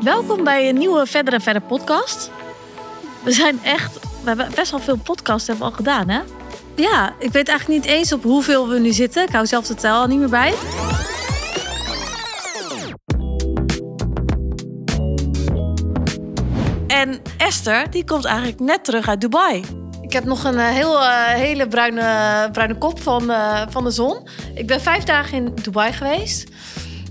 Welkom bij een nieuwe Verder en Verder podcast. We zijn echt, we hebben best wel veel podcasts hebben we al gedaan, hè? Ja, ik weet eigenlijk niet eens op hoeveel we nu zitten. Ik hou zelf de tel al niet meer bij. En Esther, die komt eigenlijk net terug uit Dubai. Ik heb nog een eh, heel, eh, hele bruine, bruine kop van, eh, van de zon. Ik ben vijf dagen in Dubai geweest.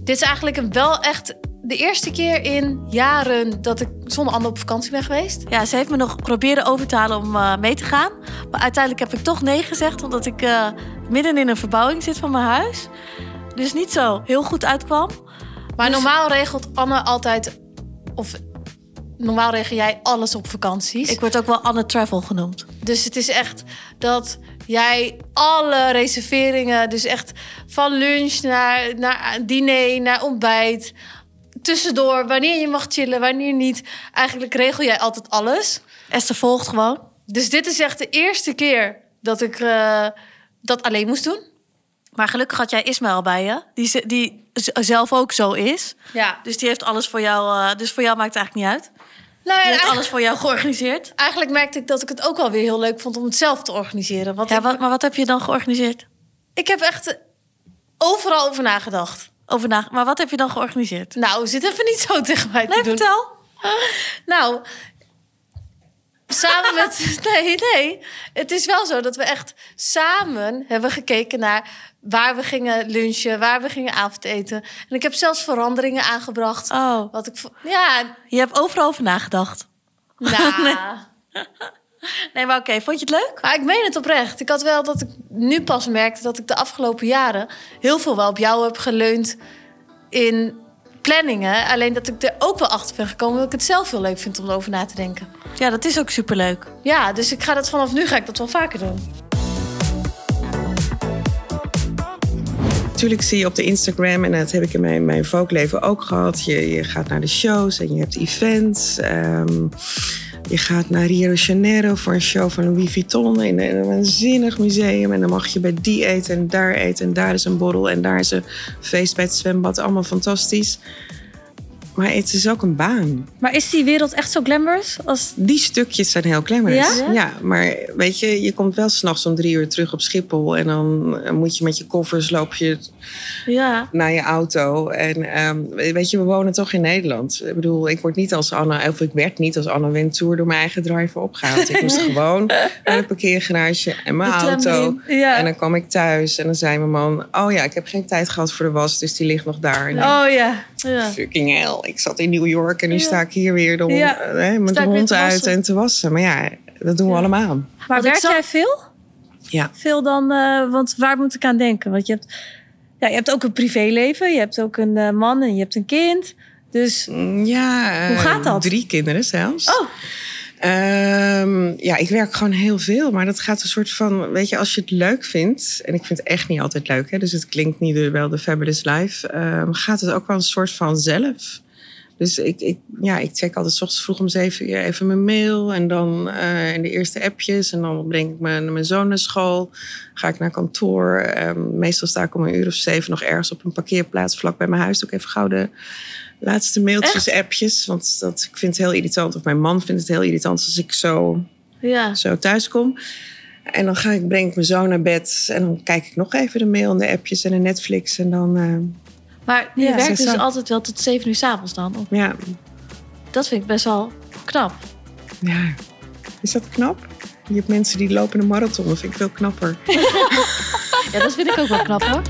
Dit is eigenlijk een wel echt de eerste keer in jaren dat ik zonder ander op vakantie ben geweest. Ja, ze heeft me nog proberen over te halen om eh, mee te gaan. Maar uiteindelijk heb ik toch nee gezegd, omdat ik eh, midden in een verbouwing zit van mijn huis. Dus niet zo heel goed uitkwam. Maar Dus- normaal regelt Anne altijd... Of normaal regel jij alles op vakanties. Ik word ook wel Anne Travel genoemd. Dus het is echt dat jij alle reserveringen, dus echt van lunch naar, naar diner, naar ontbijt, tussendoor, wanneer je mag chillen, wanneer niet. Eigenlijk regel jij altijd alles. Esther volgt gewoon. Dus dit is echt de eerste keer dat ik eh, dat alleen moest doen. Maar gelukkig had jij Ismaël bij je, die, ze- die zelf ook zo is. Ja. Dus die heeft alles voor jou, eh, dus voor jou maakt het eigenlijk niet uit. Nou, Die en heeft alles voor jou georganiseerd. eigenlijk merkte ik dat ik het ook wel weer heel leuk vond om het zelf te organiseren. Want Ja, ik, wat, maar wat heb je dan georganiseerd? ik heb echt overal over nagedacht. Over na, maar wat heb je dan georganiseerd? Nou, zit even niet zo tegen mij te Nee, doen. vertel. Nou, samen met. Nee, nee. Het is wel zo dat we echt samen hebben gekeken naar waar we gingen lunchen, waar we gingen avondeten. En ik heb zelfs veranderingen aangebracht. Oh, Wat ik. Ja, je hebt overal over nagedacht. nou. Nee. Nee, maar oké, vond je het leuk? Maar ik meen het oprecht. Ik had wel dat ik nu pas merkte dat ik de afgelopen jaren heel veel wel op jou heb geleund in planningen. Alleen dat ik er ook wel achter ben gekomen dat ik het zelf heel leuk vind om erover na te denken. Ja, dat is ook superleuk. Ja, dus ik ga dat vanaf nu ga ik dat wel vaker doen. Natuurlijk zie je op de Instagram, en dat heb ik in mijn, mijn ook gehad. Je, je gaat naar de shows en je hebt events. Ehm, je gaat naar Rio de Janeiro voor een show van Louis Vuitton in, een waanzinnig museum. En dan mag je bij die eten en daar eten. En daar is een borrel en daar is een feest bij het zwembad. Allemaal fantastisch. Maar het is ook een baan. Maar is die wereld echt zo glamorous? Als... Die stukjes zijn heel glamorous. Ja? Ja, maar weet je, je komt wel s'nachts om drie uur terug op Schiphol. En dan eh, moet je met je koffers loop je Ja. naar je auto. En ehm, weet je, we wonen toch in Nederland. Ik bedoel, ik word niet als Anna, of ik werd niet als Anna Wintour door mijn eigen driver opgehaald. Ik moest gewoon naar het parkeergarage en mijn De auto. Ja. En dan kwam ik thuis en dan zei mijn man: Oh ja, ik heb geen tijd gehad voor de was, dus die ligt nog daar. En Oh ja. Ja. Fucking hell, ik zat in New York en nu Ja. sta ik hier weer de hond, Ja. eh, hè, met de hond uit en te wassen. Maar ja, dat doen we Ja. allemaal. Maar werk zag- jij veel? Ja. Veel dan, eh, want waar moet ik aan denken? Want je hebt, ja, je hebt ook een privéleven, je hebt ook een eh, man en je hebt een kind. Dus Mm, Ja, Hoe eh, gaat dat? Drie kinderen zelfs. Oh. Ehm, ja, ik werk gewoon heel veel. Maar dat gaat een soort van, weet je, als je het leuk vindt. En ik vind het echt niet altijd leuk, hè, dus het klinkt niet wel de Fabulous Life. ehm, gaat het ook wel een soort van zelf. Dus ik, ik, ja, ik check altijd 's ochtends vroeg om zeven uur even mijn mail. En dan eh, in de eerste appjes. En dan breng ik mijn, mijn zoon naar school. Ga ik naar kantoor. Ehm, meestal sta ik om een uur of zeven nog ergens op een parkeerplaats vlak bij mijn huis. Doe ik even gauw de laatste mailtjes, appjes. Want dat, ik vind het heel irritant. Of mijn man vindt het heel irritant als ik zo, Ja. zo thuis kom. En dan ga ik, breng ik mijn zoon naar bed. En dan kijk ik nog even de mail en de appjes en de Netflix. En dan, eh, Maar je Ja, werkt dus altijd wel tot zeven uur s'avonds dan? Of- ja, Dat vind ik best wel knap. ja. Is dat knap? Je hebt mensen die lopen een marathon. Dat vind ik veel knapper. Ja, dat vind ik ook wel knap hoor.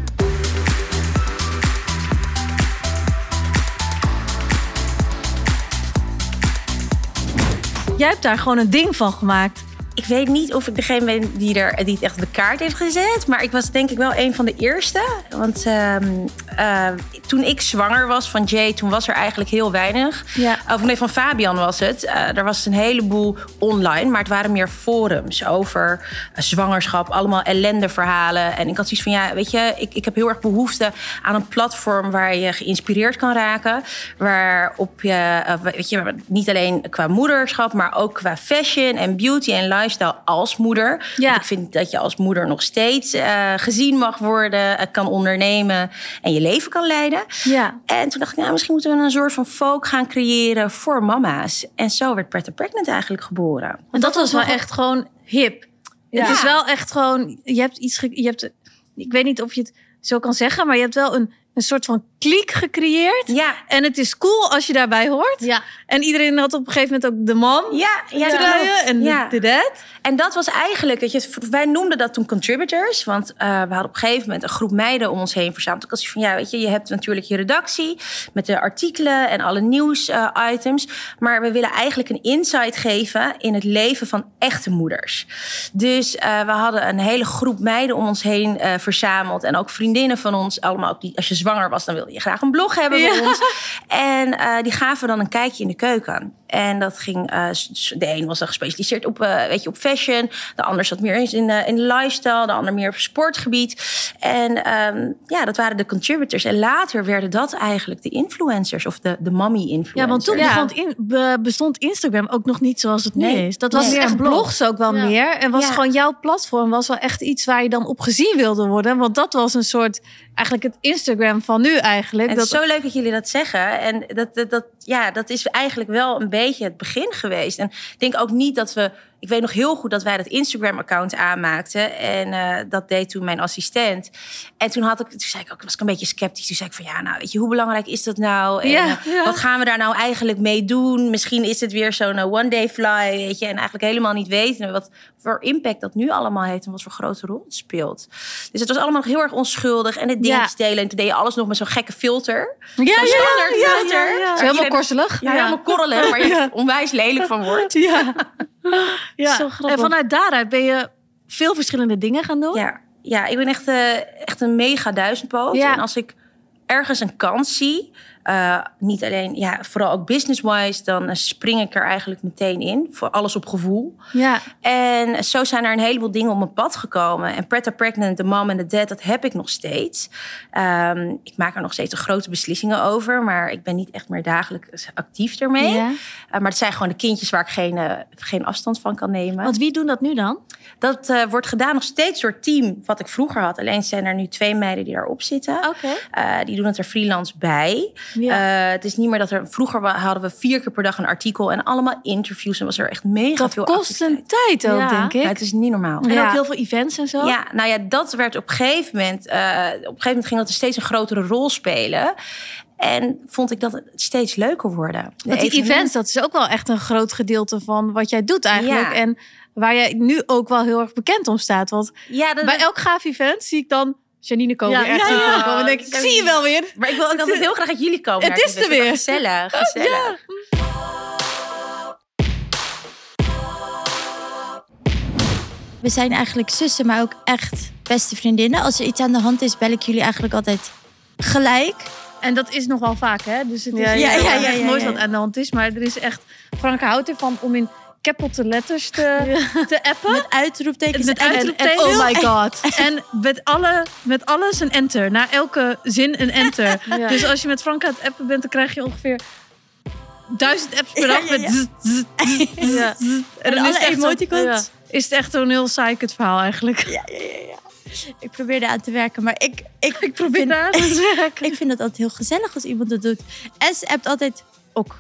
Jij hebt daar gewoon een ding van gemaakt. Ik weet niet of ik degene ben die, er, die het echt op de kaart heeft gezet. Maar ik was denk ik wel een van de eerste. Want ehm, eh, toen ik zwanger was van Jay, toen was er eigenlijk heel weinig. Ja. Of nee, van Fabian was het. Eh er was een heleboel online, maar het waren meer forums over eh, zwangerschap. Allemaal ellendeverhalen. En ik had zoiets van, ja, weet je, ik, ik heb heel erg behoefte aan een platform waar je geïnspireerd kan raken. Waarop je, weet je, niet alleen qua moederschap, maar ook qua fashion en beauty en lifestyle als moeder. Ja. Ik vind dat je als moeder nog steeds eh, gezien mag worden, eh, kan ondernemen en je leven kan leiden. Ja. En toen dacht ik, nou, misschien moeten we een soort van folk gaan creëren voor mama's. En zo werd Pretty Pregnant eigenlijk geboren. En dat was wel echt gewoon hip. Ja. Het is wel echt gewoon, je hebt iets, je hebt, ik weet niet of je het zo kan zeggen, maar je hebt wel een, een soort van kliek gecreëerd. Ja, En het is cool als je daarbij hoort. Ja. En iedereen had op een gegeven moment ook de mom ja, ja. en ja. de dad. En dat was eigenlijk, weet je, wij noemden dat toen contributors. Want eh, we hadden op een gegeven moment een groep meiden om ons heen verzameld. Ik was van, ja, weet je, je hebt natuurlijk je redactie met de artikelen en alle nieuws-items. maar we willen eigenlijk een insight geven in het leven van echte moeders. Dus eh, we hadden een hele groep meiden om ons heen eh, verzameld. En ook vriendinnen van ons, allemaal ook die, als je zwanger was, dan wilde je graag een blog hebben bij Ja. ons. En eh, die gaven dan een kijkje in de keuken. En dat ging, eh, de een was dan gespecialiseerd op, eh, weet je, op fashion. De ander zat meer eens in, eh, in de lifestyle. De ander meer op sportgebied. En ehm, ja, dat waren de contributors. En later werden dat eigenlijk de influencers. Of de, de mommy-influencers. Ja, want toen Ja. bestond, in- be- bestond Instagram ook nog niet zoals het nu Nee. is. Dat was meer echt een blog. blogs ook wel Ja. meer. En was Ja. gewoon jouw platform was wel echt iets waar je dan op gezien wilde worden. Want dat was een soort, eigenlijk het Instagram van nu eigenlijk. En het Dat, is zo leuk dat jullie dat zeggen. En dat, dat, dat, ja, dat is eigenlijk wel een beetje het begin geweest. En ik denk ook niet dat we. Ik weet nog heel goed dat wij dat Instagram-account aanmaakten. En eh, dat deed toen mijn assistent. En toen, had ik, toen zei ik ook, was ik een beetje sceptisch. Toen zei ik van ja, nou weet je, hoe belangrijk is dat nou? En Ja, eh, ja. wat gaan we daar nou eigenlijk mee doen? Misschien is het weer zo'n eh, one-day fly, weet je. En eigenlijk helemaal niet weten wat voor impact dat nu allemaal heeft. En wat voor grote rol het speelt. Dus het was allemaal nog heel erg onschuldig. En het dingetjes delen. En toen deed je alles nog met zo'n gekke filter. ja, Zo'n ja, standaard ja, filter. ja, ja. Waar Zo helemaal korselig. Ja, helemaal korrelig, waar je onwijs lelijk van wordt. Ja. Ja. Zo grappig. En vanuit daaruit ben je veel verschillende dingen gaan doen. Ja, ja ik ben echt, eh, echt een mega duizendpoot. Ja. En als ik ergens een kans zie, eh, niet alleen, ja, vooral ook business-wise, dan eh, spring ik er eigenlijk meteen in. Voor alles op gevoel. ja. En zo zijn er een heleboel dingen op mijn pad gekomen. En Pretta Pregnant, The Mom and the Dad, dat heb ik nog steeds. Ehm, ik maak er nog steeds grote beslissingen over. Maar ik ben niet echt meer dagelijks actief ermee. Ja. Uh, maar het zijn gewoon de kindjes waar ik geen, eh, geen afstand van kan nemen. Want wie doen dat nu dan? Dat eh, wordt gedaan nog steeds door het team wat ik vroeger had. Alleen zijn er nu twee meiden die daarop zitten. Oké. Die doen het er freelance bij. Ja. Uh, het is niet meer dat er... Vroeger hadden we vier keer per dag een artikel... en allemaal interviews. En was er echt mega Dat veel kost een tijd ook, Ja. denk ik. Het is niet normaal. En ook heel veel events en zo. Ja, nou ja, dat werd op een gegeven moment... eh, op een gegeven moment ging dat steeds een grotere rol spelen. En vond ik dat het steeds leuker worden. De Want die evenementen- events, dat is ook wel echt een groot gedeelte van wat jij doet eigenlijk. Ja. En waar jij nu ook wel heel erg bekend om staat. Want Ja, dat, bij elk gaaf event zie ik dan Janine komen. Ja, echt ja, ja. komen. En denk ik, zie je wel weer. Maar ik wil ook altijd heel graag dat jullie komen. Het is er weer. Gezellig, gezellig. We zijn eigenlijk zussen, maar ook echt beste vriendinnen. Als er iets aan de hand is, bel ik jullie eigenlijk altijd gelijk. En dat is nog wel vaak, hè? Dus het is Ja, ja, ja, ja, echt ja, nooit ja. wat aan de hand is. Maar er is echt... Frank houdt ervan om in capital letters te, te appen. Met uitroeptekens. Met en- en- uitroeptekens. en- Oh my god. En met, alle, met alles een enter. Na elke zin een enter. Ja. Dus als je met Frank aan het appen bent, dan krijg je ongeveer duizend apps per Ja, dag ja, met ja. zzz, zzz, zzz. Ja. En dan is alle het emoticons. ja. is het echt een heel saai het verhaal eigenlijk. Ja, ja, ja, ja. Ik probeer eraan te werken, maar ik, ik, Ik probeer vind, daar te werken. ik vind het altijd heel gezellig als iemand dat doet. En ze hebt altijd ook.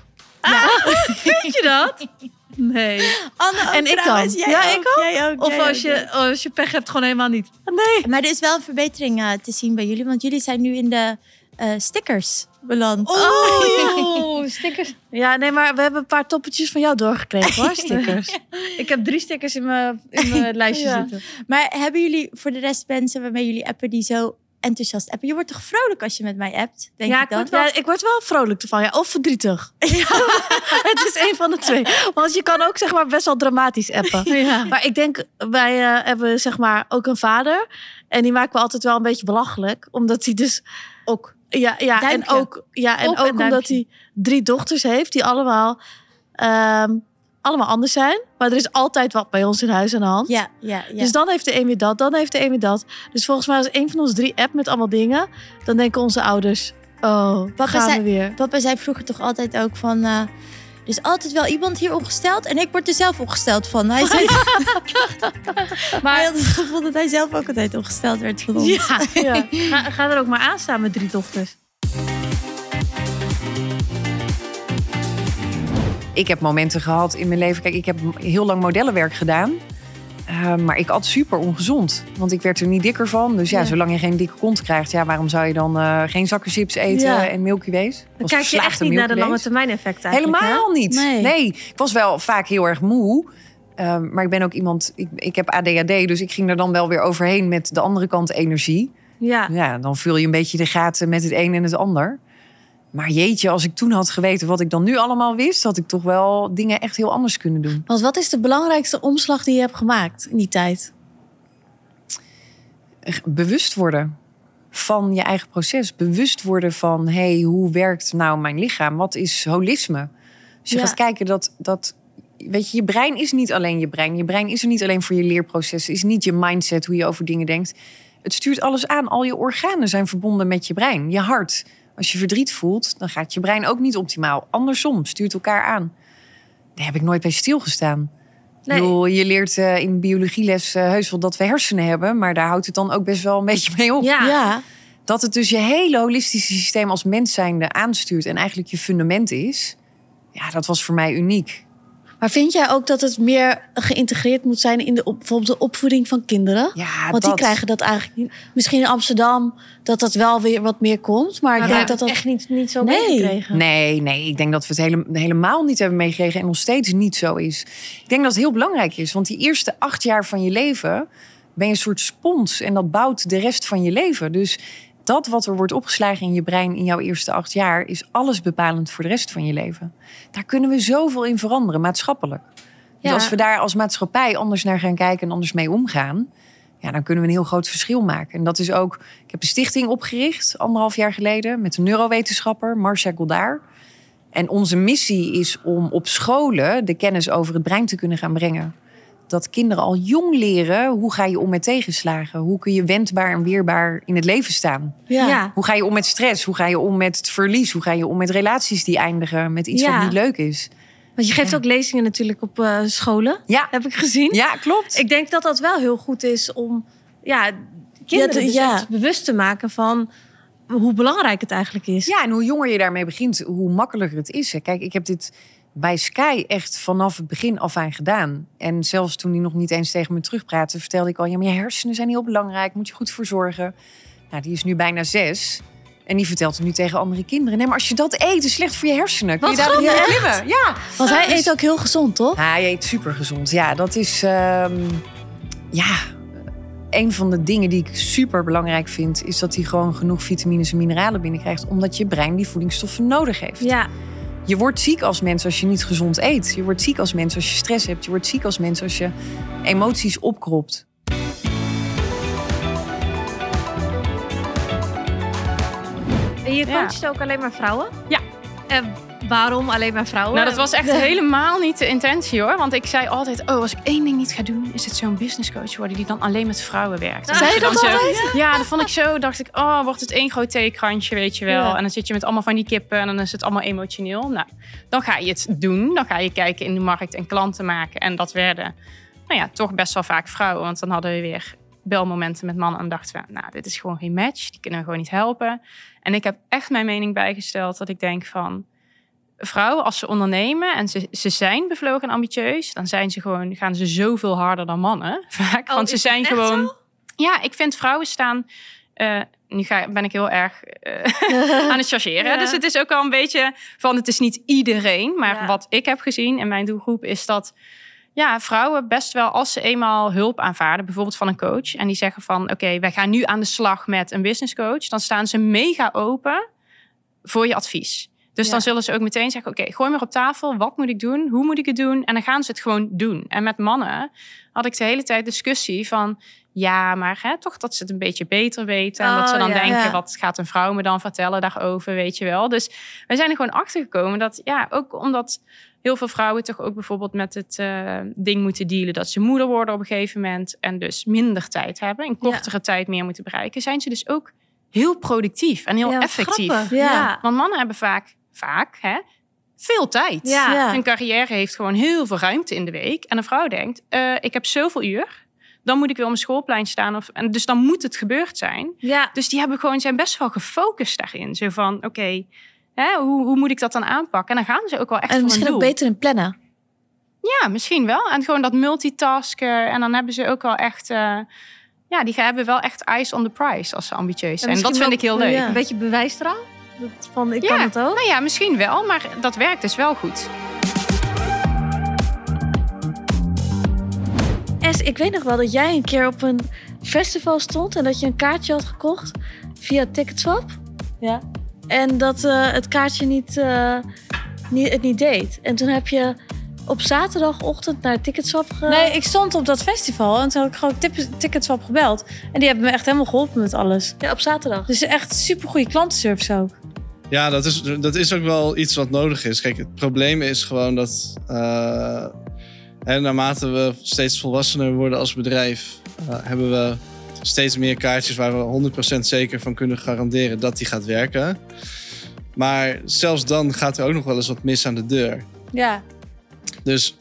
Vind je dat? Nee. Anne ook En ik dan. Jij Ja, ook, ik ook. Jij ook Of jij als ook, je, als je pech hebt, gewoon helemaal niet. Nee. Maar er is wel een verbetering eh, te zien bij jullie, want jullie zijn nu in de eh, stickers beland. Oh, stickers. Ja, nee, maar we hebben een paar toppetjes van jou doorgekregen hoor, stickers. Ik heb drie stickers in mijn, in mijn lijstje Ja. zitten. Maar hebben jullie voor de rest mensen waarmee jullie appen die zo enthousiast appen? Je wordt toch vrolijk als je met mij appt, denk Ja, ik word wel- Ja, ik word wel vrolijk ervan, ja. Of verdrietig. het is een van de twee. Want je kan ook zeg maar best wel dramatisch appen. Ja. Maar ik denk, wij eh, hebben zeg maar ook een vader. En die maken we altijd wel een beetje belachelijk. Omdat hij dus Ook. Ja, ja en ook, ja, en ook omdat hij drie dochters heeft die allemaal, ehm, allemaal anders zijn. Maar er is altijd wat bij ons in huis aan de hand. Ja, ja, ja. Dus dan heeft de een weer dat, dan heeft de een weer dat. Dus volgens mij als een van ons drie app met allemaal dingen, dan denken onze ouders, oh, Papa gaan zei- we weer. Papa zei vroeger toch altijd ook van... eh, er is altijd wel iemand hier ongesteld en ik word er zelf ongesteld van. Hij, zei, maar hij had het gevoel dat hij zelf ook altijd ongesteld werd van ons. Ja. Ja. Ga, ga er ook maar aan staan met drie dochters. Ik heb momenten gehad in mijn leven. Kijk, ik heb heel lang modellenwerk gedaan. Uh, maar ik at super ongezond. Want ik werd er niet dikker van. Dus ja, Ja. zolang je geen dikke kont krijgt... Ja, waarom zou je dan eh, geen zakken chips eten Ja. en Milky Ways? Dan kijk je echt niet naar de lange termijn effect eigenlijk. Helemaal niet. Nee. Nee. ik was wel vaak heel erg moe. Ehm, maar ik ben ook iemand, ik, ik heb ADHD, dus ik ging er dan wel weer overheen met de andere kant energie. Ja. Ja, dan vul je een beetje de gaten met het een en het ander. Maar jeetje, als ik toen had geweten wat ik dan nu allemaal wist, had ik toch wel dingen echt heel anders kunnen doen. Want wat is de belangrijkste omslag die je hebt gemaakt in die tijd? Bewust worden van je eigen proces. Bewust worden van, hé, hey, hoe werkt nou mijn lichaam? Wat is holisme? Als je Ja. gaat kijken dat, dat, weet je, je brein is niet alleen je brein. Je brein is er niet alleen voor je leerprocessen. Is niet je mindset, hoe je over dingen denkt. Het stuurt alles aan. Al je organen zijn verbonden met je brein. Je hart. Als je verdriet voelt, dan gaat je brein ook niet optimaal. Andersom, stuurt elkaar aan. Daar heb ik nooit bij stilgestaan. Nee. Bedoel, je leert eh, in biologieles eh, heus wel dat we hersenen hebben, maar daar houdt het dan ook best wel een beetje mee op. Ja. Ja. Dat het dus je hele holistische systeem als mens zijnde aanstuurt en eigenlijk je fundament is. Ja, dat was voor mij uniek. Maar vind jij ook dat het meer geïntegreerd moet zijn in de op, bijvoorbeeld de opvoeding van kinderen? Ja, Want die krijgen dat eigenlijk niet. Misschien in Amsterdam dat dat wel weer wat meer komt. Maar ik denk dat dat echt niet, niet zo Nee. meegekregen. Nee, nee, ik denk dat we het hele, helemaal niet hebben meegekregen en nog steeds niet zo is. Ik denk dat het heel belangrijk is, want die eerste acht jaar van je leven ben je een soort spons en dat bouwt de rest van je leven. Dus dat wat er wordt opgeslagen in je brein in jouw eerste acht jaar is alles bepalend voor de rest van je leven. Daar kunnen we zoveel in veranderen, maatschappelijk. Dus als we daar als maatschappij anders naar gaan kijken en anders mee omgaan, ja, dan kunnen we een heel groot verschil maken. En dat is ook, ik heb een stichting opgericht anderhalf jaar geleden met een neurowetenschapper, Marcia Goddard. En onze missie is om op scholen de kennis over het brein te kunnen gaan brengen. Dat kinderen al jong leren hoe ga je om met tegenslagen. Hoe kun je wendbaar en weerbaar in het leven staan. Ja. Ja. Hoe ga je om met stress? Hoe ga je om met het verlies? Hoe ga je om met relaties die eindigen met iets Ja. wat niet leuk is? Want je geeft ook lezingen natuurlijk op eh, scholen. Ja, Heb ik gezien. ja klopt. Ik denk dat dat wel heel goed is om ja, kinderen Ja, dus ja. echt bewust te maken van hoe belangrijk het eigenlijk is. Ja, en hoe jonger je daarmee begint, hoe makkelijker het is. Kijk, ik heb dit bij Sky echt vanaf het begin af aan gedaan. En zelfs toen hij nog niet eens tegen me terugpraatte, vertelde ik al: ja, maar je hersenen zijn heel belangrijk, moet je goed voor zorgen. Nou, die is nu bijna zes. En die vertelt het nu tegen andere kinderen. Nee, maar als je dat eet, is slecht voor je hersenen. Kun je Wat daar niet klimmen? Ja. Want hij eet ook heel gezond, toch? Hij eet super gezond. Ja, dat is ehm, ja, een van de dingen die ik super belangrijk vind, is dat hij gewoon genoeg vitamines en mineralen binnenkrijgt, omdat je brein die voedingsstoffen nodig heeft. Ja. Je wordt ziek als mens als je niet gezond eet. Je wordt ziek als mens als je stress hebt. Je wordt ziek als mens als je emoties opkropt. En je Ja. coacht ook alleen maar vrouwen? Ja. En waarom alleen maar vrouwen? Nou, dat was echt helemaal niet de intentie hoor. Want ik zei altijd: Oh, als ik één ding niet ga doen, is het zo'n business coach worden die dan alleen met vrouwen werkt. En Zei je dan dat zo- altijd? Ja, dat vond ik zo. Dacht ik: Oh, wordt het één groot theekrantje, weet je wel. Ja. En dan zit je met allemaal van die kippen en dan is het allemaal emotioneel. Nou, dan ga je het doen. Dan ga je kijken in de markt en klanten maken. En dat werden, nou ja, toch best wel vaak vrouwen. Want dan hadden we weer belmomenten met mannen en dachten we: Nou, dit is gewoon geen match. Die kunnen we gewoon niet helpen. En ik heb echt mijn mening bijgesteld dat ik denk van vrouwen, als ze ondernemen en ze, ze zijn bevlogen en ambitieus, dan zijn ze gewoon, gaan ze zoveel harder dan mannen. Vaak. Oh, Want ze zijn gewoon. zo? Ja, ik vind vrouwen staan. eh, nu ga, ben ik heel erg eh, aan het chargeren. Ja. Dus het is ook wel een beetje van het is niet iedereen. Maar Ja. wat ik heb gezien in mijn doelgroep is dat ja, vrouwen best wel als ze eenmaal hulp aanvaarden, bijvoorbeeld van een coach, en die zeggen van oké, wij gaan nu aan de slag met een business coach, dan staan ze mega open voor je advies. Dus Ja. dan zullen ze ook meteen zeggen: Oké, gooi maar op tafel. Wat moet ik doen? Hoe moet ik het doen? En dan gaan ze het gewoon doen. En met mannen had ik de hele tijd discussie van: Ja, maar hè, toch dat ze het een beetje beter weten. En dat ze Oh, dan ja. denken: Ja. Wat gaat een vrouw me dan vertellen daarover? Weet je wel. Dus wij zijn er gewoon achter gekomen dat, ja, ook omdat heel veel vrouwen toch ook bijvoorbeeld met het eh, ding moeten dealen dat ze moeder worden op een gegeven moment. En dus minder tijd hebben. In kortere tijd meer moeten bereiken. Zijn ze dus ook heel productief en heel Ja, effectief. Ja. Want mannen hebben vaak, vaak hè, veel tijd. Ja. Ja. Een carrière heeft gewoon heel veel ruimte in de week. En een vrouw denkt, eh, ik heb zoveel uur. Dan moet ik weer op mijn schoolplein staan. Of, en dus dan moet het gebeurd zijn. Ja. Dus die hebben gewoon, zijn best wel gefocust daarin. Zo van, oké, Hè, hoe, hoe moet ik dat dan aanpakken? En dan gaan ze ook wel echt En voor misschien een ook beter in plannen. Ja, misschien wel. En gewoon dat multitasken. En dan hebben ze ook wel echt... eh, ja, die hebben wel echt eyes on the prize als ze ambitieus zijn. dat vind ik heel leuk. Een beetje bewijsstraal. Dat van, ik Ja, kan het ook. Nou ja, misschien wel. Maar dat werkt dus wel goed. Es, ik weet nog wel dat jij een keer op een festival stond... en dat je een kaartje had gekocht via Ticketswap. Ja. En dat eh, het kaartje niet, eh, niet, het niet deed. En toen heb je op zaterdagochtend naar Ticketswap ge... Nee, ik stond op dat festival en toen had ik gewoon Ticketswap gebeld. En die hebben me echt helemaal geholpen met alles. Ja, op zaterdag. Dus echt super goede klantenservice ook. Ja, dat is, dat is ook wel iets wat nodig is. Kijk, het probleem is gewoon dat eh, hè, naarmate we steeds volwassener worden als bedrijf, eh, hebben we steeds meer kaartjes waar we 100% zeker van kunnen garanderen dat die gaat werken. Maar zelfs dan gaat er ook nog wel eens wat mis aan de deur. Ja. Dus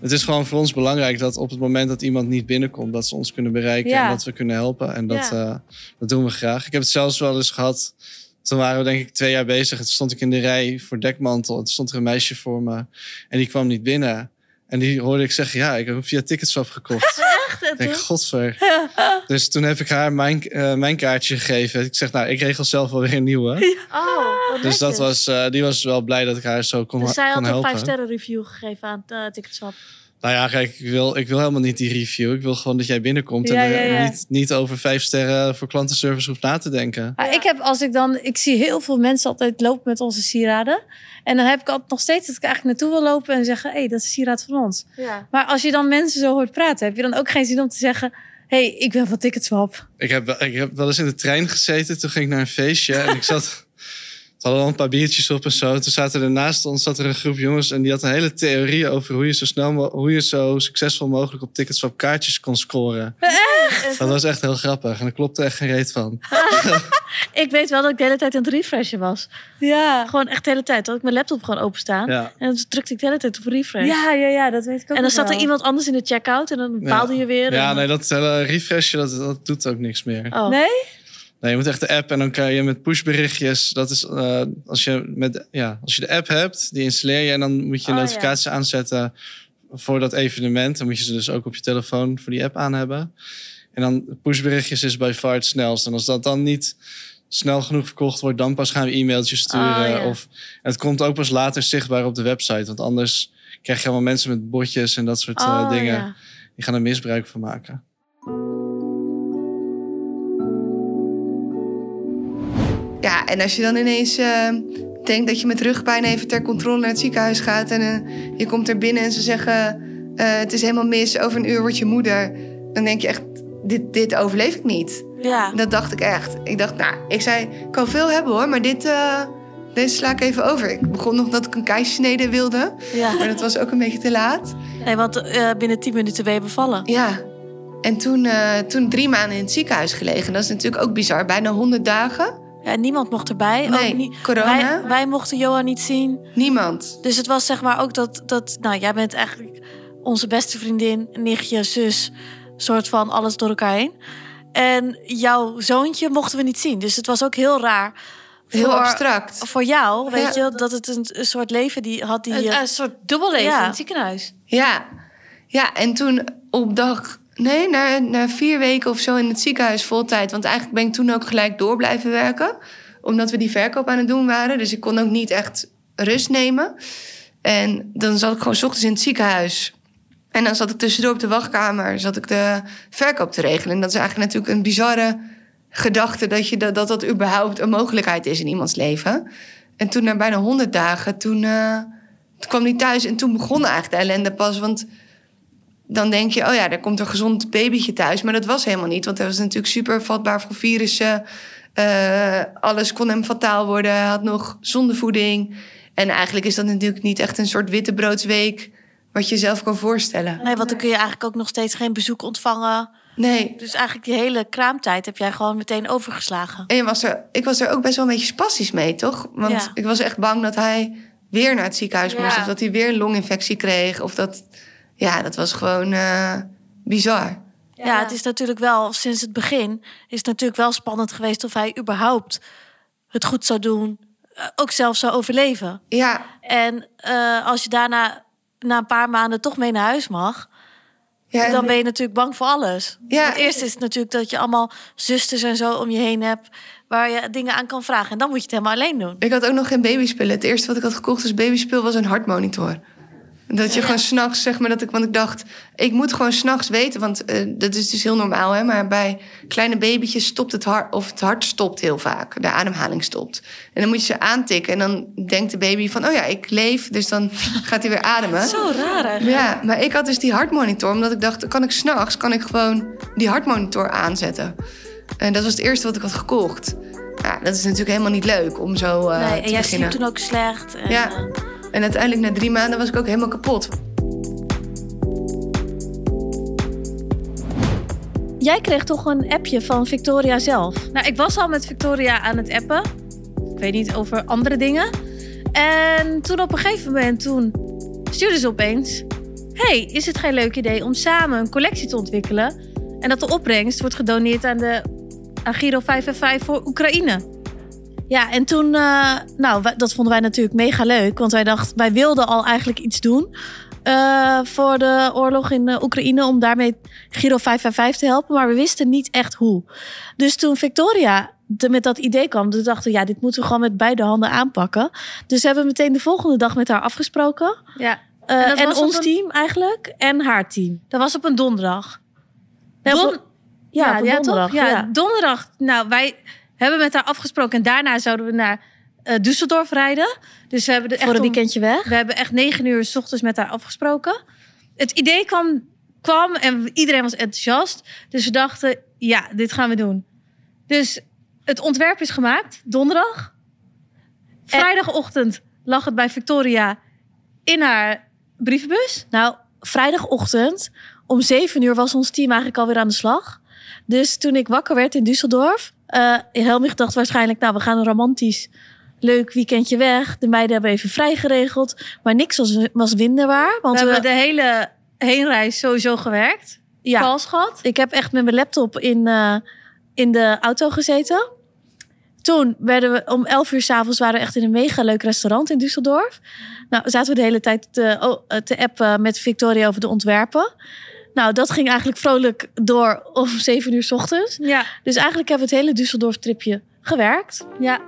het is gewoon voor ons belangrijk dat op het moment dat iemand niet binnenkomt, dat ze ons kunnen bereiken Ja. en dat we kunnen helpen. En dat, Ja. eh, dat doen we graag. Ik heb het zelfs wel eens gehad. Toen waren we denk ik twee jaar bezig. En toen stond ik in de rij voor dekmantel. En toen stond er een meisje voor me. En die kwam niet binnen. En die hoorde ik zeggen, ja, ik heb hem via Ticketswap gekocht. Echt? Ik denk, godver. Dus toen heb ik haar mijn, eh, mijn kaartje gegeven. Ik zeg, nou, ik regel zelf wel weer een nieuwe. Oh, Dus dat was, eh, die was wel blij dat ik haar zo kon, Dus zij kon had een helpen. 5 sterren review gegeven aan uh, Ticketswap. Nou ja, kijk, ik wil, ik wil helemaal niet die review. Ik wil gewoon dat jij binnenkomt Ja, en ja, ja. Niet, niet over vijf sterren voor klantenservice hoeft na te denken. Maar ik heb als ik dan, ik zie heel veel mensen altijd lopen met onze sieraden. En dan heb ik altijd nog steeds dat ik eigenlijk naartoe wil lopen en zeggen: hé, hey, dat is een sieraad van ons. Ja. Maar als je dan mensen zo hoort praten, heb je dan ook geen zin om te zeggen: hé, hey, ik ben van Ticketswap. Ik heb, ik heb wel eens in de trein gezeten. Toen ging ik naar een feestje en ik zat... Ze hadden al een paar biertjes op en zo. Toen zaten er naast ons zat er een groep jongens... en die had een hele theorie over hoe je zo snel... hoe je zo succesvol mogelijk op Ticketswap kaartjes kon scoren. Echt? Dat was echt heel grappig en daar klopte echt geen reet van. Ik weet wel dat ik de hele tijd aan het refreshen was. Ja. Gewoon echt de hele tijd. Dat ik mijn laptop gewoon openstaan. Ja. En dan drukte ik de hele tijd op refresh. Ja, ja, ja, dat weet ik ook en dan zat er wel. iemand anders in de checkout. En dan baalde je weer. Ja, en- nee, dat hele refreshje, dat, dat doet ook niks meer. Oh. Nee? Nee, je moet echt de app en dan kan je met pushberichtjes. Dat is eh, als, je met, ja, als je de app hebt, die installeer je en dan moet je Oh, notificaties aanzetten voor dat evenement. Dan moet je ze dus ook op je telefoon voor die app aan hebben. En dan pushberichtjes is bij far het snelst. En als dat dan niet snel genoeg verkocht wordt, dan pas gaan we e-mailtjes sturen. Oh, ja. Of en het komt ook pas later zichtbaar op de website. Want anders krijg je allemaal mensen met botjes en dat soort eh, Oh, dingen. ja. Die gaan er misbruik van maken. Ja, en als je dan ineens eh, denkt dat je met rugpijn even ter controle naar het ziekenhuis gaat en eh, je komt er binnen en ze zeggen eh, het is helemaal mis, over een uur word je moeder, dan denk je echt dit, dit overleef ik niet. Ja. Dat dacht ik echt. Ik dacht, nou, ik zei, ik kan veel hebben hoor, maar dit, eh, deze sla ik even over. Ik begon nog dat ik een keizersnede wilde, ja. maar dat was ook een beetje te laat. Nee, want binnen 10 minuten ben je bevallen. Ja. En toen, toen drie maanden in het ziekenhuis gelegen. Dat is natuurlijk ook bizar. Bijna 100 dagen. Ja, niemand mocht erbij. Nee, ook niet, corona. Wij, wij mochten Johan niet zien. Niemand. Dus het was zeg maar ook dat, dat... Nou, jij bent eigenlijk onze beste vriendin, nichtje, zus. soort van alles door elkaar heen. En jouw zoontje mochten we niet zien. Dus het was ook heel raar. Heel voor, abstract. Voor jou, weet Ja. je, dat het een, een soort leven die had die... Een, een soort dubbelleven Ja. in het ziekenhuis. Ja. Ja, en toen op dag... Nee, na, na vier weken of zo in het ziekenhuis vol tijd. Want eigenlijk ben ik toen ook gelijk door blijven werken. Omdat we die verkoop aan het doen waren. Dus ik kon ook niet echt rust nemen. En dan zat ik gewoon 's ochtends in het ziekenhuis. En dan zat ik tussendoor op de wachtkamer. Zat ik de verkoop te regelen. En dat is eigenlijk natuurlijk een bizarre gedachte... dat je, dat, dat, dat überhaupt een mogelijkheid is in iemands leven. En toen na bijna 100 dagen, toen, eh, kwam hij thuis. En toen begon eigenlijk de ellende pas. Want dan denk je, oh ja, er komt een gezond babytje thuis. Maar dat was helemaal niet, want hij was natuurlijk super vatbaar voor virussen. Eh, alles kon hem fataal worden. Hij had nog zondevoeding. En eigenlijk is dat natuurlijk niet echt een soort wittebroodsweek... wat je zelf kan voorstellen. Nee, want dan kun je eigenlijk ook nog steeds geen bezoek ontvangen. Nee. Dus eigenlijk die hele kraamtijd heb jij gewoon meteen overgeslagen. En je was er, ik was er ook best wel een beetje spastisch mee, toch? Want Ja. ik was echt bang dat hij weer naar het ziekenhuis moest. Of dat hij weer een longinfectie kreeg. Of dat... Ja, dat was gewoon eh, bizar. Ja, het is natuurlijk wel sinds het begin is het natuurlijk wel spannend geweest of hij überhaupt het goed zou doen. eh, ook zelf zou overleven. Ja, En eh, als je daarna na een paar maanden toch mee naar huis mag, ja dan ben je natuurlijk bang voor alles. Ja. Want eerst is het natuurlijk dat je allemaal zusters en zo om je heen hebt waar je dingen aan kan vragen. En dan moet je het helemaal alleen doen. Ik had ook nog geen babyspullen. Het eerste wat ik had gekocht als babyspul was een hartmonitor. Dat je gewoon s'nachts, zeg maar, dat ik, want ik dacht, ik moet gewoon s'nachts weten, want eh, dat is dus heel normaal, hè, maar bij kleine babytjes stopt het hart, of het hart stopt heel vaak, de ademhaling stopt. En dan moet je ze aantikken en dan denkt de baby van, oh ja, ik leef, dus dan gaat hij weer ademen. Zo raar eigenlijk. Ja, maar ik had dus die hartmonitor, omdat ik dacht, kan ik s'nachts, kan ik gewoon die hartmonitor aanzetten. En dat was het eerste wat ik had gekocht. Ja, dat is natuurlijk helemaal niet leuk om zo eh Nee, te en jij sliep toen ook slecht. En, Ja. eh, En uiteindelijk na drie maanden was ik ook helemaal kapot. Jij kreeg toch een appje van Victoria zelf? Nou, ik was al met Victoria aan het appen. Ik weet niet over andere dingen. En toen op een gegeven moment, toen stuurde ze opeens... hey, is het geen leuk idee om samen een collectie te ontwikkelen... en dat de opbrengst wordt gedoneerd aan de aan Giro 5 en 5 voor Oekraïne? Ja, en toen, eh, nou, dat vonden wij natuurlijk mega leuk. Want wij dachten, wij wilden al eigenlijk iets doen eh, voor de oorlog in eh, Oekraïne. Om daarmee Giro 555 te helpen. Maar we wisten niet echt hoe. Dus toen Victoria de- met dat idee kwam, toen dachten we, ja, dit moeten we gewoon met beide handen aanpakken. Dus we hebben meteen de volgende dag met haar afgesproken. Ja, En ons een- team eigenlijk. En haar team. dat was op een donderdag. Don- ja, op een donderdag. toch? Ja, ja. donderdag. Nou, wij hebben met haar afgesproken en daarna zouden we naar eh Düsseldorf rijden. Dus we hebben de Voor een om- weekendje weg. We hebben echt negen uur s ochtends met haar afgesproken. Het idee kwam, kwam en iedereen was enthousiast. Dus we dachten, ja, dit gaan we doen. Dus het ontwerp is gemaakt, donderdag. Vrijdagochtend lag het bij Victoria in haar brievenbus. Nou, vrijdagochtend om zeven uur was ons team eigenlijk alweer aan de slag. Dus toen ik wakker werd in Düsseldorf, eh Helmich dacht waarschijnlijk, nou, we gaan een romantisch leuk weekendje weg. De meiden hebben even vrij geregeld, maar niks was, was winderwaar. Want we we, hebben de hele heenreis sowieso gewerkt. ja, Vals gehad. ik heb echt met mijn laptop in, eh, in de auto gezeten. Toen werden we om 11 uur s'avonds waren we echt in een mega leuk restaurant in Düsseldorf. Nou, zaten we de hele tijd te, oh, te appen met Victoria over de ontwerpen. Nou, dat ging eigenlijk vrolijk door om 7 uur s ochtends. Ja, Dus eigenlijk hebben we het hele Düsseldorf-tripje gewerkt. ja.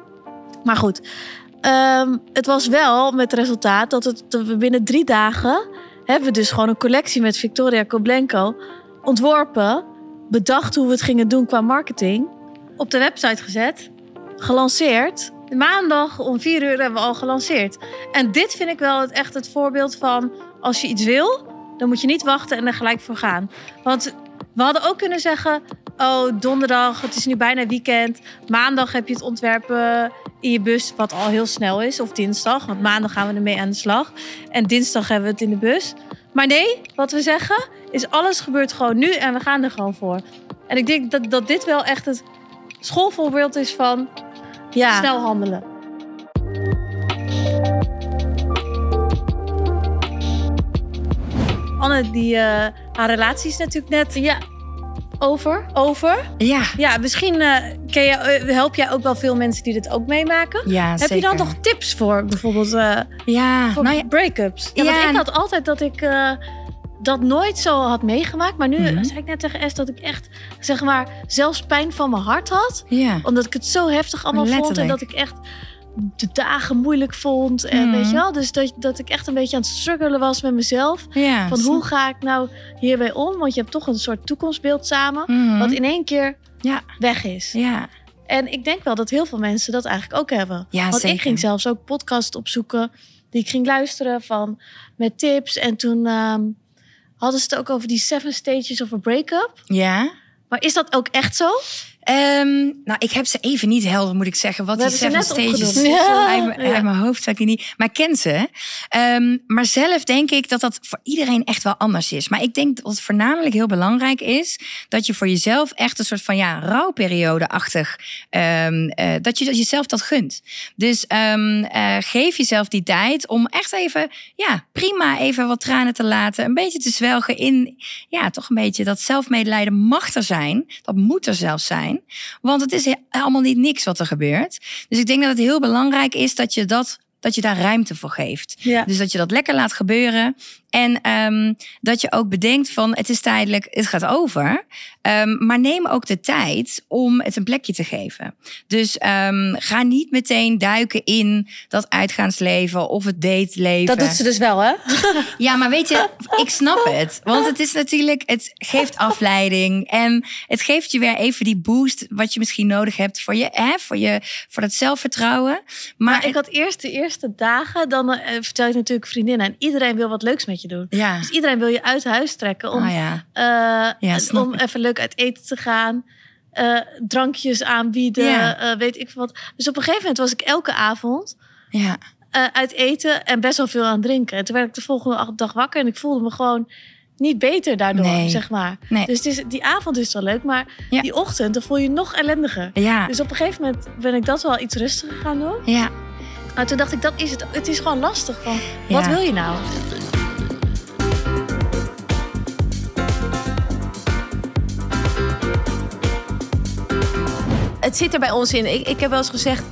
Maar goed, ehm, het was wel met het resultaat dat, het, dat we binnen drie dagen... hebben we dus gewoon een collectie met Victoria Koblenko ontworpen. Bedacht hoe we het gingen doen qua marketing. Op de website gezet. Gelanceerd. Maandag om vier uur hebben we al gelanceerd. En dit vind ik wel het, echt het voorbeeld van... als je iets wil, dan moet je niet wachten en er gelijk voor gaan. Want we hadden ook kunnen zeggen... oh, donderdag, het is nu bijna weekend. Maandag heb je het ontwerpen in je bus, wat al heel snel is. Of dinsdag, want maandag gaan we ermee aan de slag. En dinsdag hebben we het in de bus. Maar nee, wat we zeggen is alles gebeurt gewoon nu en we gaan er gewoon voor. En ik denk dat, dat dit wel echt het schoolvoorbeeld is van Ja, snel handelen. Anne, die, eh, haar relatie is natuurlijk net ja, over. over. Ja, Ja, misschien eh, ken je, eh, help jij ook wel veel mensen die dit ook meemaken. ja Heb zeker. je dan nog tips voor bijvoorbeeld eh, Ja, voor nou ja, break-ups? Ja, want ik had altijd dat ik eh, dat nooit zo had meegemaakt. Maar nu Mhm. zei ik net tegen S dat ik echt, zeg maar, zelfs pijn van mijn hart had. ja. Omdat ik het zo heftig allemaal vond. En dat ik echt de dagen moeilijk vond. En Mhm. weet je wel, dus dat, dat ik echt een beetje aan het struggelen was met mezelf. ja. Van hoe ga ik nou hiermee om? Want je hebt toch een soort toekomstbeeld samen. Mhm. Wat in één keer Ja. weg is. Ja, En ik denk wel dat heel veel mensen dat eigenlijk ook hebben. Ja, Want zeker. ik ging zelfs ook podcasts opzoeken die ik ging luisteren van met tips. En toen ehm, hadden ze het ook over die seven stages of a breakup. ja. Maar is dat ook echt zo? Ehm, nou, ik heb ze even niet helder, moet ik zeggen. Wat We die seven stages opgenoemd. Ja. uit, uit mijn hoofd zou ik niet. Maar ik ken ze. Ehm, maar zelf denk ik dat dat voor iedereen echt wel anders is. Maar ik denk dat het voornamelijk heel belangrijk is dat je voor jezelf echt een soort van ja rouwperiode-achtig eh, dat je dat jezelf dat gunt. Dus eh, geef jezelf die tijd om echt even ja prima even wat tranen te laten, een beetje te zwelgen in ja toch een beetje dat zelfmedelijden mag er zijn, dat moet er zelfs zijn. Zijn. Want het is allemaal niet niks wat er gebeurt. Dus ik denk dat het heel belangrijk is dat je dat dat je daar ruimte voor geeft. Ja. Dus dat je dat lekker laat gebeuren. En ehm, dat je ook bedenkt van het is tijdelijk, het gaat over. Ehm, maar neem ook de tijd om het een plekje te geven. Dus ehm, ga niet meteen duiken in dat uitgaansleven of het dateleven. Dat doet ze dus wel, hè? Ja, maar weet je, ik snap het. Want het is natuurlijk, het geeft afleiding. En het geeft je weer even die boost wat je misschien nodig hebt voor je, hè, voor je, voor dat zelfvertrouwen. Maar, Maar ik had eerst de eerste dagen, dan eh, vertel je natuurlijk vriendinnen en iedereen wil wat leuks met je doen. ja, Dus iedereen wil je uit huis trekken om, ah, ja. eh, Ja, om even leuk uit eten te gaan. eh, drankjes aanbieden, Ja. eh, weet ik wat. Dus op een gegeven moment was ik elke avond ja. uit eten en best wel veel aan drinken. En toen werd ik de volgende dag wakker en ik voelde me gewoon niet beter daardoor, Nee. zeg maar. Nee. Dus het is, die avond is wel leuk, maar Ja. die ochtend, dan voel je je nog ellendiger. Ja, Dus op een gegeven moment ben ik dat wel iets rustiger gaan doen. ja, Maar toen dacht ik, dat is het. Het is gewoon lastig van, wat wil je nou? Het zit er bij ons in. Ik, ik heb wel eens gezegd.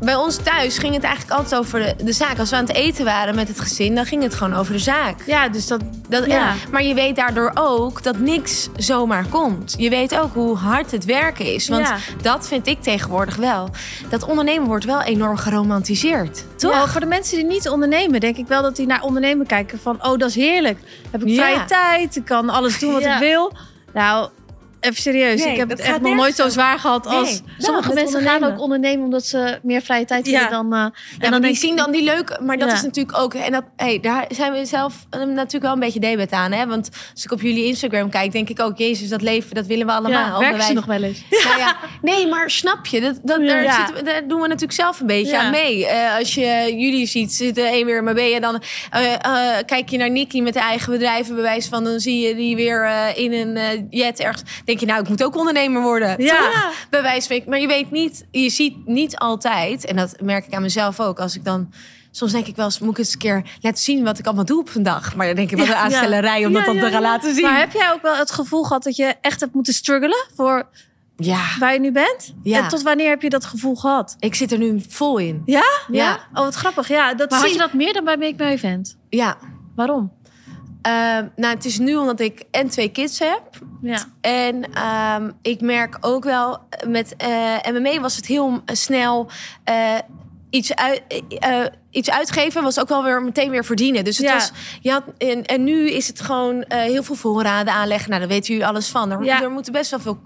Bij ons thuis ging het eigenlijk altijd over de, de zaak. Als we aan het eten waren met het gezin, dan ging het gewoon over de zaak. Ja, dus dat... Dat, Ja. en- maar je weet daardoor ook dat niks zomaar komt. Je weet ook hoe hard het werken is. Want Ja. dat vind ik tegenwoordig wel. Dat ondernemen wordt wel enorm geromantiseerd. Toch? Ja, voor de mensen die niet ondernemen, denk ik wel dat die naar ondernemen kijken van, oh, dat is heerlijk. Heb ik vrije tijd, ik kan alles doen wat ik wil. Nou, even serieus, Nee, ik heb het echt nog nooit zo zwaar gehad als Nee. sommige mensen gaan ook ondernemen omdat ze meer vrije tijd hebben dan. eh, En dan dan die zien dan die leuke, maar dat is natuurlijk ook. En dat, hey, daar zijn we zelf eh, natuurlijk wel een beetje debet aan. Hè? Want als ik op jullie Instagram kijk, denk ik ook, Jezus, dat leven, dat willen we allemaal. ja, ze nog wel eens? Nou ja, nee, maar snap je? Dat, dat, daar, zitten daar doen we natuurlijk zelf een beetje aan mee. Eh, als je jullie ziet zitten, één weer maar ben je dan kijk je naar Nicky met de eigen bedrijven, bewijs van dan zie je die weer in een jet ergens. Denk je, nou, ik moet ook ondernemer worden. Ja. Toch? Bewijs van, maar je weet niet, je ziet niet altijd, en dat merk ik aan mezelf ook, als ik dan. Soms denk ik wel eens, moet ik eens een keer laten zien wat ik allemaal doe op een dag. Maar dan denk ik, wat een aanstellerij om dat Ja, dan ja, te gaan ja. laten zien. Maar heb jij ook wel het gevoel gehad dat je echt hebt moeten struggelen voor Ja, waar je nu bent? Ja. En tot wanneer heb je dat gevoel gehad? ik zit er nu vol in. Ja? Ja. Oh, wat grappig. Ja, dat Maar zie had je dat meer dan bij Make My Event? Ja, Waarom? Eh, nou, het is nu omdat ik en twee kids heb. Ja. En ehm, ik merk ook wel, met eh MMA was het heel snel eh, iets, uit, eh, iets uitgeven, was ook wel weer meteen weer verdienen. Dus het Ja. was, je had, en, en nu is het gewoon heel veel voorraden aanleggen. Nou, daar weet u alles van. Er, Ja. er moeten best wel veel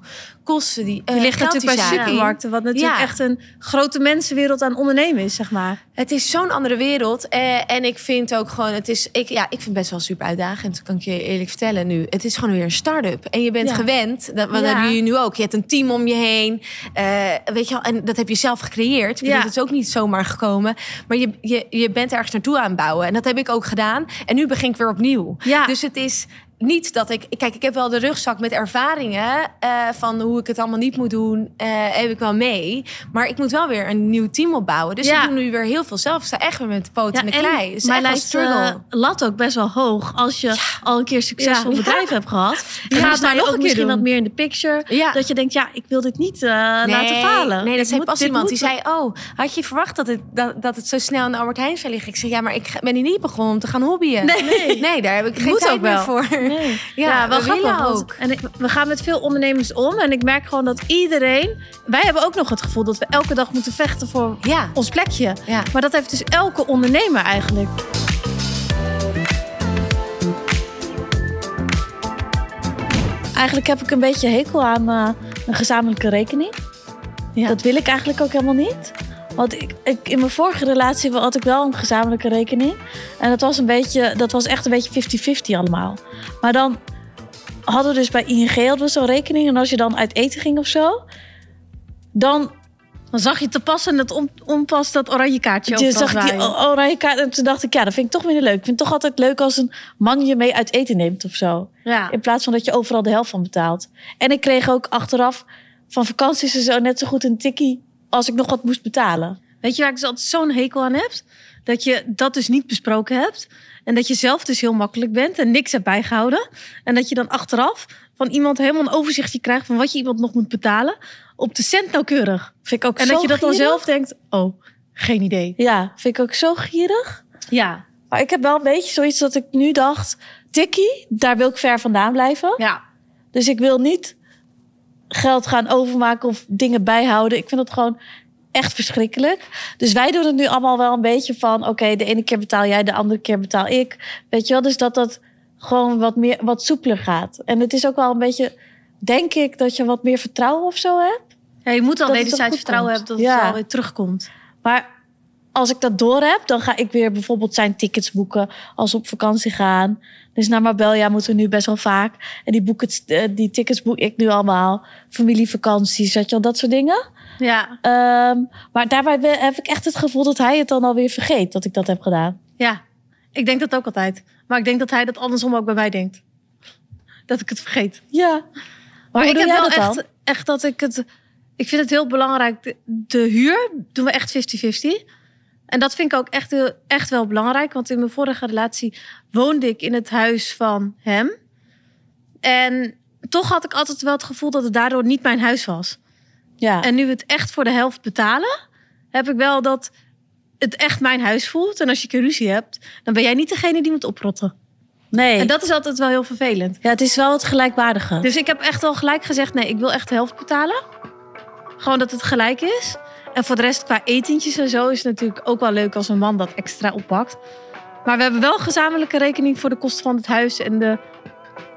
kosten. Die, eh, Je ligt natuurlijk bij supermarkten, wat natuurlijk Ja. echt een grote mensenwereld aan ondernemen is, zeg maar. Het is zo'n andere wereld. Eh, en ik vind ook gewoon, het is, ik, ja, ik vind het best wel super uitdagend. Kan ik je eerlijk vertellen nu. Het is gewoon weer een start-up. En je bent Ja. gewend. Dat, wat Ja. hebben jullie nu ook? Je hebt een team om je heen. Eh, weet je wel, en dat heb je zelf gecreëerd. Bedoel, Ja. Het is ook niet zomaar gekomen. Maar je, je, je bent ergens naartoe aan het bouwen. En dat heb ik ook gedaan. En nu begin ik weer opnieuw. Ja. Dus het is niet dat ik... Kijk, ik heb wel de rugzak met ervaringen... eh, van hoe ik het allemaal niet moet doen. eh, heb ik wel mee. Maar ik moet wel weer een nieuw team opbouwen. Dus Ja. ik doe nu weer heel veel zelf. Ik sta echt weer met de poten in de en klei. Lijkt struggle. eh, lat ook best wel hoog als je al een keer succesvol Ja. bedrijf hebt gehad. Je gaat maar nog een keer misschien doen. wat meer in de picture. Ja. Dat je denkt, ja, ik wil dit niet laten falen. Nee, dat zei pas iemand. Die zei, oh, had je verwacht dat het, dat, dat het zo snel in de Albert Heijn zou liggen? Ik zeg, ja, maar ik ben hier niet begonnen om te gaan hobbyen. Nee. Nee, daar heb ik geen Moet tijd ook meer wel. voor. Nee. Ja, Ja, wel we grappig. ook. En ik- we gaan met veel ondernemers om. En ik merk gewoon dat iedereen... Wij hebben ook nog het gevoel dat we elke dag moeten vechten voor Ja, ons plekje. ja. Maar dat heeft dus elke ondernemer eigenlijk. Eigenlijk heb ik een beetje hekel aan eh, een gezamenlijke rekening. Ja. Dat wil ik eigenlijk ook helemaal niet. Want ik, ik, in mijn vorige relatie had ik wel een gezamenlijke rekening. En dat was, een beetje, dat was echt een beetje 50-50 allemaal. Maar dan hadden we dus bij ING hadden we zo'n rekening. En als je dan uit eten ging of zo... dan Dan zag je te pas en dat onpas dat oranje kaartje toen overal zag ik die oranje kaart en toen dacht ik, ja, dat vind ik toch minder leuk. Ik vind het toch altijd leuk als een man je mee uit eten neemt of zo. Ja. In plaats van dat je overal de helft van betaalt. En ik kreeg ook achteraf van vakanties en zo net zo goed een tikkie als ik nog wat moest betalen. Weet je waar ik dus altijd zo'n hekel aan heb? Dat je dat dus niet besproken hebt. En dat je zelf dus heel makkelijk bent en niks hebt bijgehouden. En dat je dan achteraf van iemand helemaal een overzichtje krijgt van wat je iemand nog moet betalen. Op de cent nauwkeurig. Vind ik ook En zo dat je dat dan gierig. zelf denkt, oh, geen idee. Ja, vind ik ook zo gierig. Ja, Maar ik heb wel een beetje zoiets dat ik nu dacht... Tikkie, daar wil ik ver vandaan blijven. ja. Dus ik wil niet geld gaan overmaken of dingen bijhouden. Ik vind het gewoon echt verschrikkelijk. Dus wij doen het nu allemaal wel een beetje van... oké, de ene keer betaal jij, de andere keer betaal ik. Weet je wel, dus dat dat gewoon wat, meer, wat soepeler gaat. En het is ook wel een beetje, denk ik, dat je wat meer vertrouwen of zo hebt. ja je moet Dat het wederzijds vertrouwen komt. hebben dat het Ja. wel weer terugkomt. Maar als ik dat door heb, dan ga ik weer bijvoorbeeld zijn tickets boeken als we op vakantie gaan. Dus naar Marbella moeten we nu best wel vaak. En die, boeken, eh, die tickets boek ik nu allemaal. Familievakanties, weet je wel, dat soort dingen. Ja, Ehm, maar daarbij heb ik echt het gevoel dat hij het dan alweer vergeet dat ik dat heb gedaan. ja. Ik denk dat ook altijd. Maar ik denk dat hij dat andersom ook bij mij denkt. Dat ik het vergeet. Ja. Maar, ik heb wel dan? echt, echt dat ik het... Ik vind het heel belangrijk. De, de huur doen we echt 50-50. En dat vind ik ook echt, heel, echt wel belangrijk. Want in mijn vorige relatie woonde ik in het huis van hem. En toch had ik altijd wel het gevoel dat het daardoor niet mijn huis was. Ja. En nu we het echt voor de helft betalen, heb ik wel dat het echt mijn huis voelt. En als je een ruzie hebt, dan ben jij niet degene die moet oprotten. nee. En dat is altijd wel heel vervelend. ja, het is wel het gelijkwaardige. Dus ik heb echt al gelijk gezegd: nee, ik wil echt de helft betalen. Gewoon dat het gelijk is. En voor de rest, qua etentjes en zo, is het natuurlijk ook wel leuk als een man dat extra oppakt. Maar we hebben wel een gezamenlijke rekening voor de kosten van het huis en de.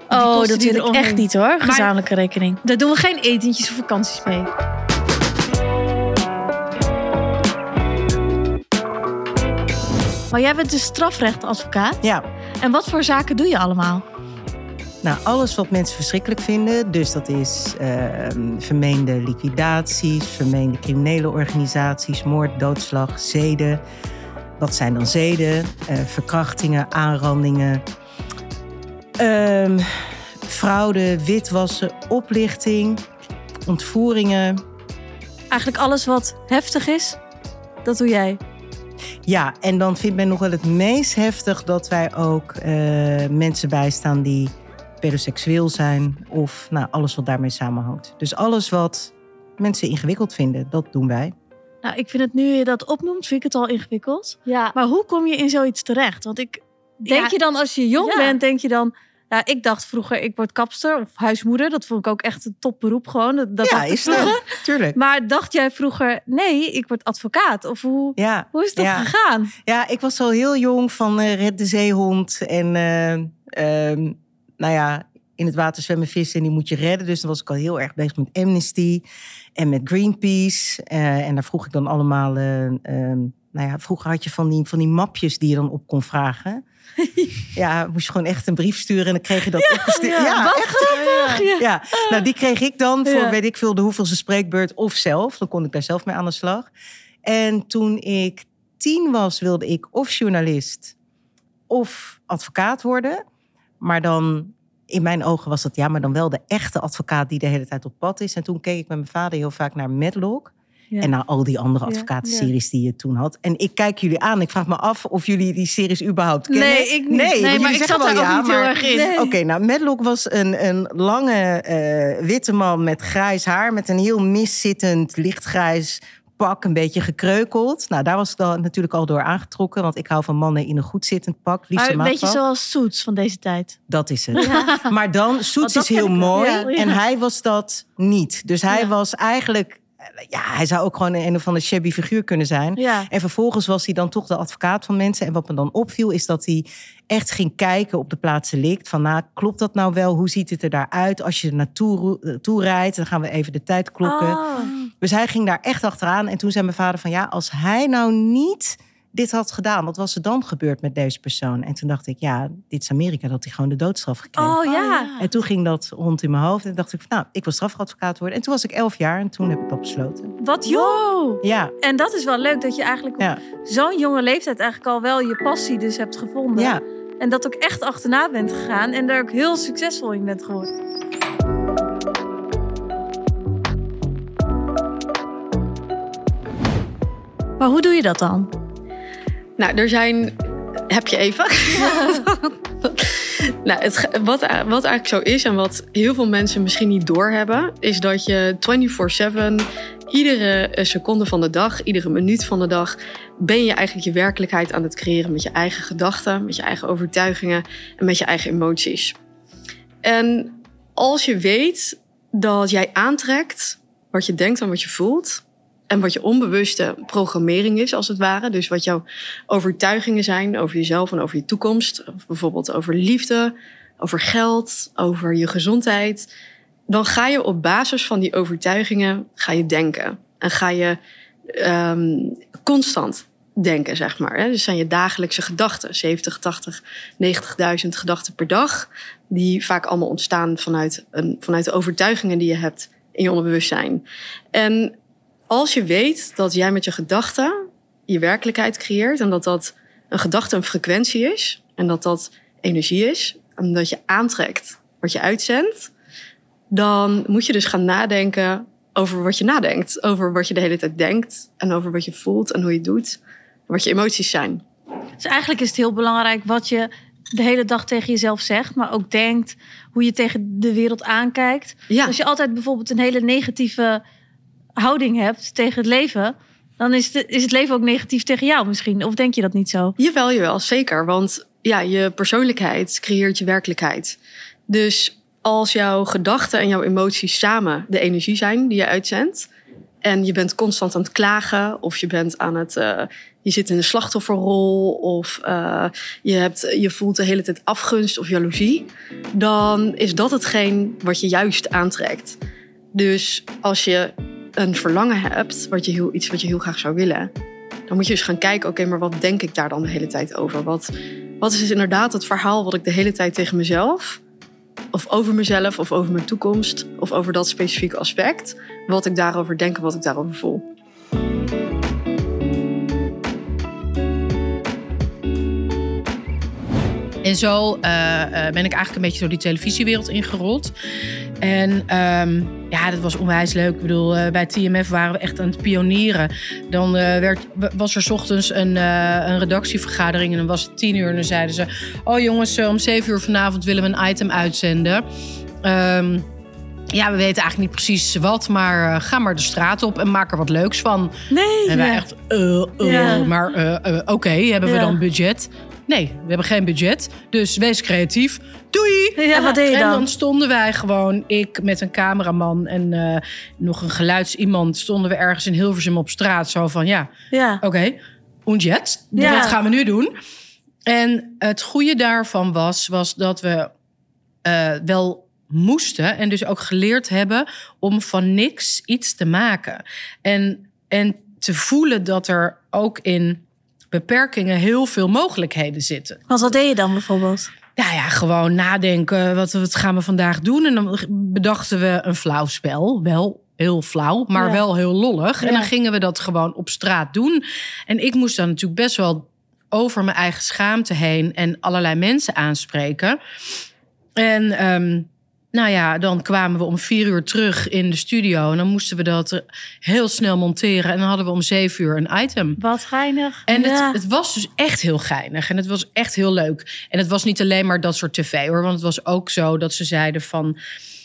oh, dat wil ik echt niet hoor. Gezamenlijke rekening. Daar doen we geen etentjes of vakanties mee. Maar jij bent dus strafrechtadvocaat. Ja, En wat voor zaken doe je allemaal? Nou alles wat mensen verschrikkelijk vinden. Dus dat is ehm, vermeende liquidaties, vermeende criminele organisaties, moord, doodslag, zeden. Wat zijn dan zeden? Eh, verkrachtingen, aanrandingen, ehm, fraude, witwassen, oplichting, ontvoeringen. Eigenlijk alles wat heftig is, dat doe jij. Ja, en dan vindt men nog wel het meest heftig dat wij ook eh, mensen bijstaan die pedoseksueel zijn of nou, alles wat daarmee samenhangt. Dus alles wat mensen ingewikkeld vinden, dat doen wij. Nou, ik vind het nu je dat opnoemt, vind ik het al ingewikkeld. Ja. Maar hoe kom je in zoiets terecht? Want ik denk Ja. je dan als je jong Ja. bent, denk je dan. Ja, ik dacht vroeger, ik word kapster of huismoeder. Dat vond ik ook echt een topberoep gewoon. Dat, dat ja, is vroeger. dat. Tuurlijk. Maar dacht jij vroeger, nee, ik word advocaat? Of hoe, Ja, hoe is dat ja. gegaan? ja, ik was al heel jong van eh, Red de Zeehond. En eh, ehm, nou ja, in het water zwemmen vissen en die moet je redden. Dus dan was ik al heel erg bezig met Amnesty en met Greenpeace. Eh, en daar vroeg ik dan allemaal... eh, ehm, nou ja, vroeger had je van die, van die mapjes die je dan op kon vragen. ja, moest je gewoon echt een brief sturen en dan kreeg je dat opgestuurd. Ja, wat echt. grappig. Ja. Ja, nou die kreeg ik dan voor Ja. weet ik veel de hoeveelste spreekbeurt of zelf. Dan kon ik daar zelf mee aan de slag. En toen ik tien was, wilde ik of journalist of advocaat worden. Maar dan, in mijn ogen was dat ja, maar dan wel de echte advocaat die de hele tijd op pad is. En toen keek ik met mijn vader heel vaak naar Medlock. Ja. En naar al die andere advocatenseries die je toen had. En ik kijk jullie aan. Ik vraag me af of jullie die series überhaupt kennen. Nee, ik niet. Nee, maar ik zat daar ook niet heel erg in. Nee. Oké, nou, Medlock was een, een lange eh, witte man met grijs haar. Met een heel miszittend, lichtgrijs pak. Een beetje gekreukeld. Nou, daar was ik dan natuurlijk al door aangetrokken. Want ik hou van mannen in een goed zittend pak. Liefst een Maar een beetje zoals Suits van deze tijd. Dat is het. Maar dan, Soets is heel mooi. Ja. En hij was dat niet. Dus hij Ja. was eigenlijk... Ja, hij zou ook gewoon een, of andere shabby figuur kunnen zijn. Ja. En vervolgens was hij dan toch de advocaat van mensen. En wat me dan opviel is dat hij echt ging kijken op de plaatsen likt. Van nou, klopt dat nou wel? Hoe ziet het er daaruit? Als je er naartoe eh, toe rijdt, dan gaan we even de tijd klokken. Oh. Dus hij ging daar echt achteraan. En toen zei mijn vader van ja, als hij nou niet dit had gedaan, wat was er dan gebeurd met deze persoon? En toen dacht ik, ja, dit is Amerika, dat hij gewoon de doodstraf gekregen. Oh ja. En toen ging dat rond in mijn hoofd. En dacht ik, van, nou, ik wil strafadvocaat worden. En toen was ik elf jaar en toen heb ik dat besloten. Wat jong. Ja, En dat is wel leuk dat je eigenlijk ja, op zo'n jonge leeftijd eigenlijk al wel je passie dus hebt gevonden. ja. En dat ook echt achterna bent gegaan en daar ook heel succesvol in bent geworden. Maar hoe doe je dat dan? Nou, er zijn. Heb je even? Nou, het, wat, wat eigenlijk zo is en wat heel veel mensen misschien niet doorhebben, is dat je 24/7, iedere eh, seconde van de dag, iedere minuut van de dag, ben je eigenlijk je werkelijkheid aan het creëren met je eigen gedachten, met je eigen overtuigingen en met je eigen emoties. En als je weet dat jij aantrekt wat je denkt en wat je voelt, en wat je onbewuste programmering is, als het ware. Dus wat jouw overtuigingen zijn over jezelf en over je toekomst. Bijvoorbeeld over liefde, over geld, over je gezondheid. Dan ga je op basis van die overtuigingen ga je denken. En ga je ehm, constant denken, zeg maar. Dus zijn je dagelijkse gedachten. 70, 80, 90.000 gedachten per dag. Die vaak allemaal ontstaan vanuit, een, vanuit de overtuigingen die je hebt in je onderbewustzijn. En als je weet dat jij met je gedachten je werkelijkheid creëert en dat dat een gedachte een frequentie is en dat dat energie is en dat je aantrekt wat je uitzendt, dan moet je dus gaan nadenken over wat je nadenkt, over wat je de hele tijd denkt en over wat je voelt en hoe je het doet, wat je emoties zijn. Dus eigenlijk is het heel belangrijk wat je de hele dag tegen jezelf zegt, maar ook denkt hoe je tegen de wereld aankijkt. Ja. Als je altijd bijvoorbeeld een hele negatieve houding hebt tegen het leven, dan is, de, is het leven ook negatief tegen jou misschien. Of denk je dat niet zo? Jawel, jawel, zeker. Want ja, je persoonlijkheid creëert je werkelijkheid. Dus als jouw gedachten en jouw emoties samen de energie zijn die je uitzendt. En je bent constant aan het klagen, of je bent aan het. eh, je zit in een slachtofferrol, of eh, je, hebt, je voelt de hele tijd afgunst of jaloezie. Dan is dat hetgeen wat je juist aantrekt. Dus als je een verlangen hebt, wat je heel, iets wat je heel graag zou willen, dan moet je dus gaan kijken, oké, maar wat denk ik daar dan de hele tijd over? Wat, wat is dus inderdaad het verhaal wat ik de hele tijd tegen mezelf, of over mezelf, of over mijn toekomst, of over dat specifieke aspect, wat ik daarover denk en wat ik daarover voel. En zo eh, eh, ben ik eigenlijk een beetje door die televisiewereld ingerold. En ehm, ja, dat was onwijs leuk. Ik bedoel, eh, bij TMF waren we echt aan het pionieren. Dan eh, werd, was er 's ochtends een, eh, een redactievergadering en dan was het tien uur. En dan zeiden ze, oh jongens, om zeven uur vanavond willen we een item uitzenden. Ehm, ja, we weten eigenlijk niet precies wat, maar ga maar de straat op en maak er wat leuks van. Nee. En wij ja. echt, Ja. maar oké, hebben we Ja. dan budget? Nee, we hebben geen budget. Dus wees creatief. Doei! Ja, wat deed je en dan? dan stonden wij gewoon, ik met een cameraman en eh, nog een geluidsiemand, stonden we ergens in Hilversum op straat. Zo van, ja, Ja. oké, und jetzt? Ja. Wat gaan we nu doen? En het goede daarvan was, was dat we eh, wel moesten en dus ook geleerd hebben om van niks iets te maken. En, en te voelen dat er ook in beperkingen heel veel mogelijkheden zitten. Want wat deed je dan bijvoorbeeld? Nou ja, gewoon nadenken, wat, wat gaan we vandaag doen? En dan bedachten we een flauw spel. Wel heel flauw, maar Ja. wel heel lollig. En dan gingen we dat gewoon op straat doen. En ik moest dan natuurlijk best wel over mijn eigen schaamte heen... en allerlei mensen aanspreken. En ehm, nou ja, dan kwamen we om vier uur terug in de studio... en dan moesten we dat heel snel monteren. En dan hadden we om zeven uur een item. Wat geinig. En Ja. het, het was dus echt heel geinig. En het was echt heel leuk. En het was niet alleen maar dat soort tv hoor. Want het was ook zo dat ze zeiden van...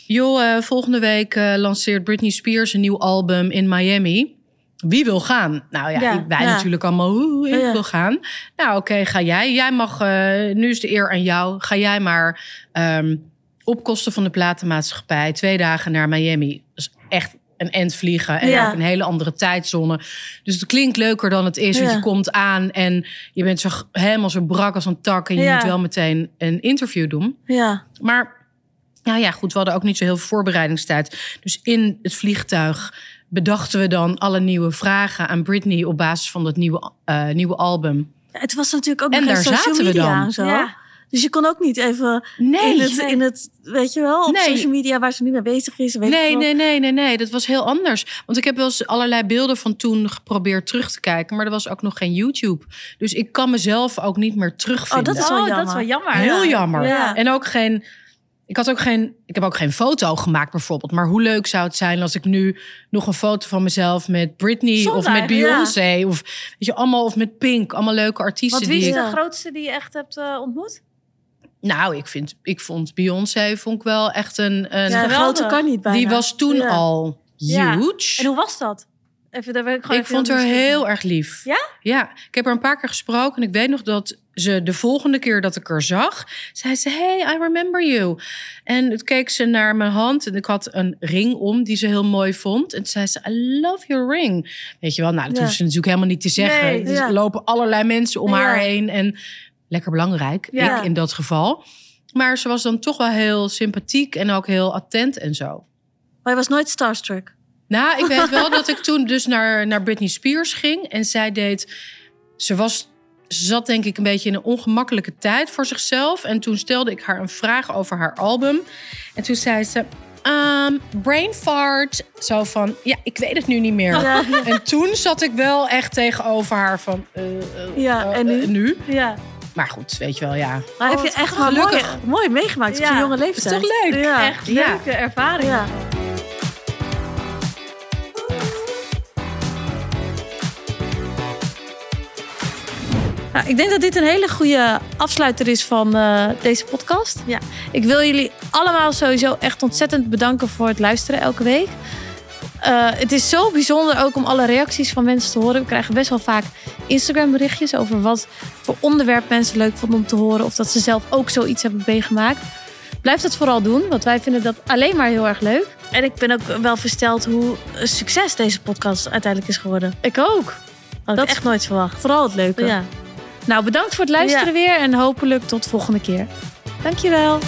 joh, eh, volgende week eh, lanceert Britney Spears een nieuw album in Miami. Wie wil gaan? Nou ja, Ja, wij ja. natuurlijk allemaal, hoe ik Ja. wil gaan. Nou oké, ga jij. Jij mag, eh, nu is de eer aan jou. Ga jij maar ehm, op kosten van de platenmaatschappij... twee dagen naar Miami. Is echt een end vliegen. En Ja. ook een hele andere tijdzone. Dus het klinkt leuker dan het is. Want Ja. je komt aan en je bent zo, helemaal zo brak als een tak. En je Ja. moet wel meteen een interview doen. Ja. Maar nou ja, goed, we hadden ook niet zo heel veel voorbereidingstijd. Dus in het vliegtuig bedachten we dan alle nieuwe vragen aan Britney op basis van dat nieuwe, eh, nieuwe album. Het was natuurlijk ook En nog daar zaten we media dan. en zo. Ja. Dus je kon ook niet even Nee, in, het, nee. in het, weet je wel, op Nee. social media waar ze nu mee bezig is. Weet Nee, nee, nee, nee, nee. Dat was heel anders. Want ik heb wel eens allerlei beelden van toen geprobeerd terug te kijken. Maar er was ook nog geen YouTube. Dus ik kan mezelf ook niet meer terugvinden. Oh, dat is wel Oh, jammer. dat is wel jammer. Heel Ja. jammer. Ja. En ook geen. Ik had ook geen. Ik heb ook geen foto gemaakt, bijvoorbeeld. Maar hoe leuk zou het zijn als ik nu nog een foto van mezelf met Britney of met Beyoncé of weet je allemaal of met Pink, allemaal leuke artiesten Want wie is die. de grootste die je echt hebt eh, ontmoet? Nou, ik, vind, ik vond Beyoncé vond ik wel echt een... een Ja, groter kan niet bijna. Die was toen Ja. al huge. En hoe was dat? Even, daar ik gewoon Ik vond haar heel erg lief. Ja? Ja, ik heb haar een paar keer gesproken. En ik weet nog dat ze de volgende keer dat ik haar zag... zei ze, hey, I remember you. En toen keek ze naar mijn hand. En ik had een ring om die ze heel mooi vond. En toen zei ze, I love your ring. Weet je wel, nou, dat Ja. hoeft ze natuurlijk helemaal niet te zeggen. Nee, dus ja. er lopen allerlei mensen om Ja. haar heen. En lekker belangrijk, Ja. ik in dat geval. Maar ze was dan toch wel heel sympathiek en ook heel attent en zo. Maar je was nooit starstruck? Nou, ik weet wel dat ik toen dus naar, naar Britney Spears ging. En zij deed... Ze was... Ze zat denk ik een beetje in een ongemakkelijke tijd voor zichzelf. En toen stelde ik haar een vraag over haar album. En toen zei ze... ehm, brain fart. Zo van, ja, ik weet het nu niet meer. Ja. En toen zat ik wel echt tegenover haar van... eh, eh, Ja, eh, en nu? nu? Ja. Maar goed, weet je wel, ja. Maar heb je echt wel gelukkig. mooi meegemaakt op Ja. zo'n jonge Is leeftijd. toch leuk? Ja. Echt Ja. leuke ervaring. Ja. Nou, ik denk dat dit een hele goede afsluiter is van eh, deze podcast. Ja. Ik wil jullie allemaal sowieso echt ontzettend bedanken voor het luisteren elke week. Eh, het is zo bijzonder ook om alle reacties van mensen te horen. We krijgen best wel vaak Instagram berichtjes over wat voor onderwerp mensen leuk vonden om te horen. Of dat ze zelf ook zoiets hebben meegemaakt. Blijf dat vooral doen, want wij vinden dat alleen maar heel erg leuk. En ik ben ook wel versteld hoe succes deze podcast uiteindelijk is geworden. Ik ook. Had ik echt nooit verwacht. Vooral het leuke. Ja. Nou, bedankt voor het luisteren weer en hopelijk tot volgende keer. Dankjewel.